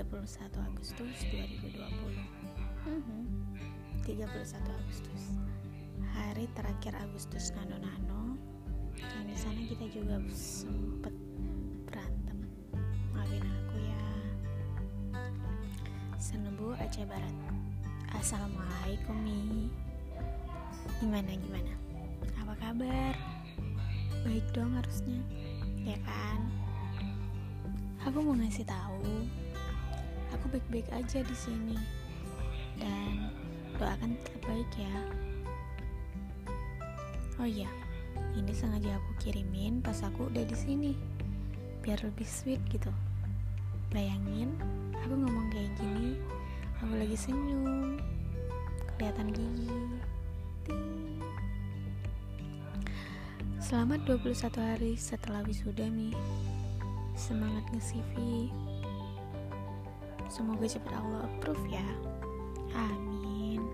Agustus 2020 hmm, 31 Agustus. Hari terakhir Agustus nano-nano. Dan di sana kita juga sempet berantem Maafin aku ya. Senebu Aceh Barat. Assalamualaikum Mi. Gimana gimana? Apa kabar? Baik dong harusnya. Ya kan? Aku mau ngasih tahu aku baik-baik aja di sini. Dan doakan tetap baik ya. Oh iya ini sengaja aku kirimin pas aku udah di sini. Biar lebih sweet gitu. Bayangin aku ngomong kayak gini aku lagi senyum. Kelihatan gigi. Selamat 21 hari setelah wisuda Mi. Semangat nge-CV Semoga cepat Allah approve ya. Amin.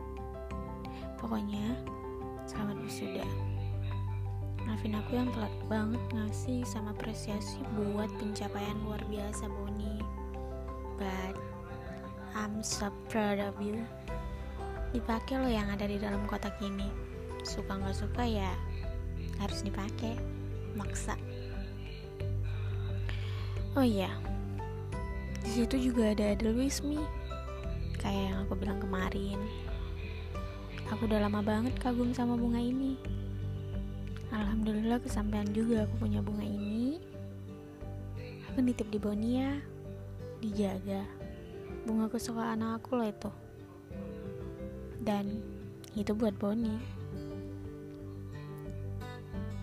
Pokoknya selamat wisuda. Maafin aku yang telat banget ngasih sama apresiasi buat pencapaian luar biasa Boni. But I'm so proud of you. Dipakai lo yang ada di dalam kotak ini. Suka nggak suka ya harus dipakai. Maksa. Oh iya, di situ juga ada Mi kayak yang aku bilang kemarin. Aku udah lama banget kagum sama bunga ini. Alhamdulillah kesampaian juga aku punya bunga ini. Aku nitip di Bonia dijaga. Bunga kesukaan aku loh itu. Dan itu buat Boni.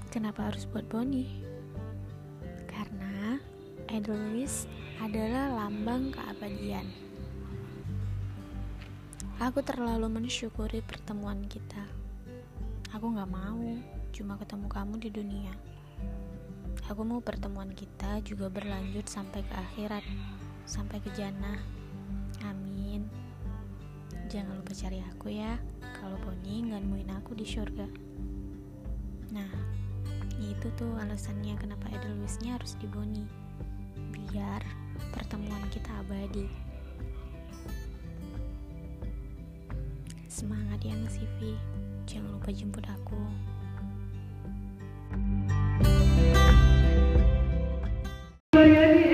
Kenapa harus buat Boni? Karena Edelweiss adalah lambang keabadian. Aku terlalu mensyukuri pertemuan kita. Aku gak mau cuma ketemu kamu di dunia. Aku mau pertemuan kita juga berlanjut sampai ke akhirat, sampai ke jannah. Amin. Jangan lupa cari aku ya, kalau Boni nggak nemuin aku di surga. Nah, itu tuh alasannya kenapa Edelweissnya harus di Boni. Biar pertemuan kita abadi. Semangat ya Nasifi, jangan lupa jemput aku. kepada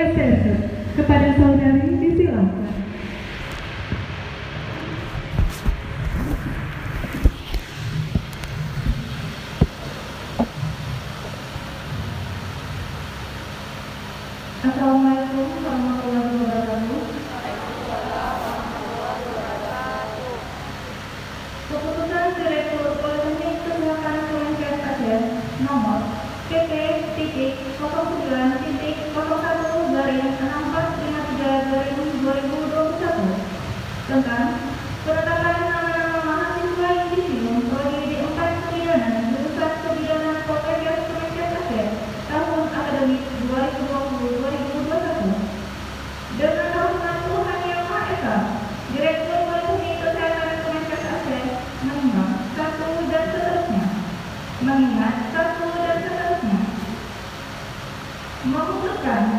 tentang penetapan nama-nama mahasiswa yang disinum prodi D4 Kebidanan jurusan Kebidanan Poltekkes Kemenkes Aceh tahun akademik 2020-2021 dengan tahun Tuhan Yang Maha Esa Direktur Politeknik Kesehatan Kemenkes Aceh mengingat satu dan seterusnya. Mengingat satu dan seterusnya. Memutuskan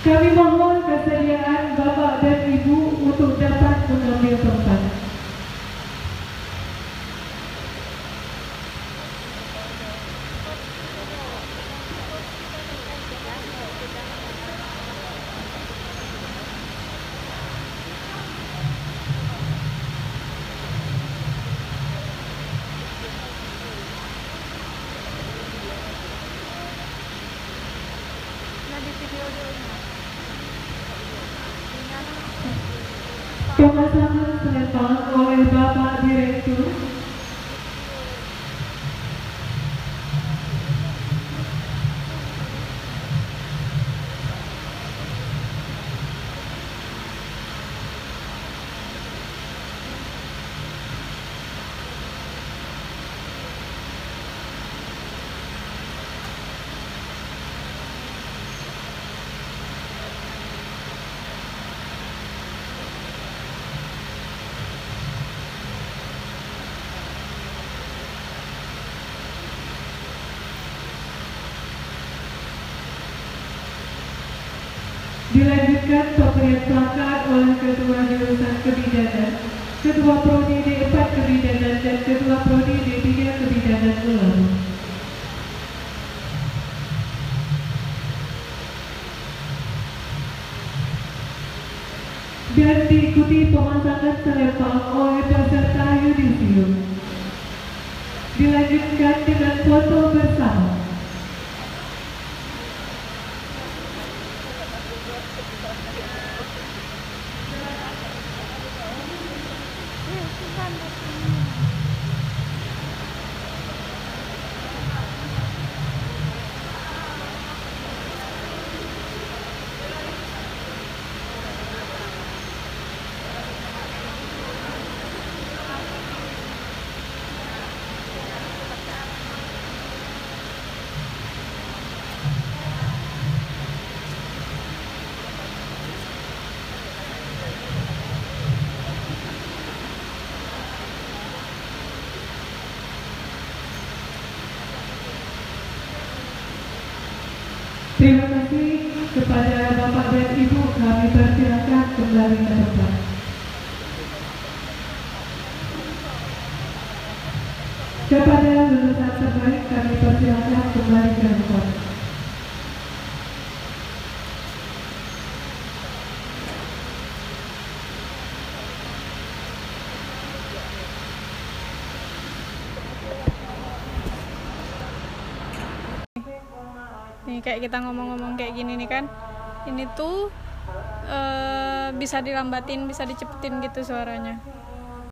Kami mohon Selempang oleh Bapak Direktur dilanjutkan pemberian plakat oleh Ketua Jurusan Kebidanan, Ketua Prodi D4 Kebidanan dan Ketua Prodi D3 Kebidanan Ulama. Dan diikuti pemasangan selempang oleh peserta yudisium. Dilanjutkan dengan foto Terima kasih kepada Bapak dan Ibu kami persilakan kembali ke tempat. Kepada lulusan terbaik kami persilakan kembali ke tempat. Kayak kita ngomong-ngomong kayak gini nih kan ini tuh eh, bisa dilambatin bisa dicepetin gitu suaranya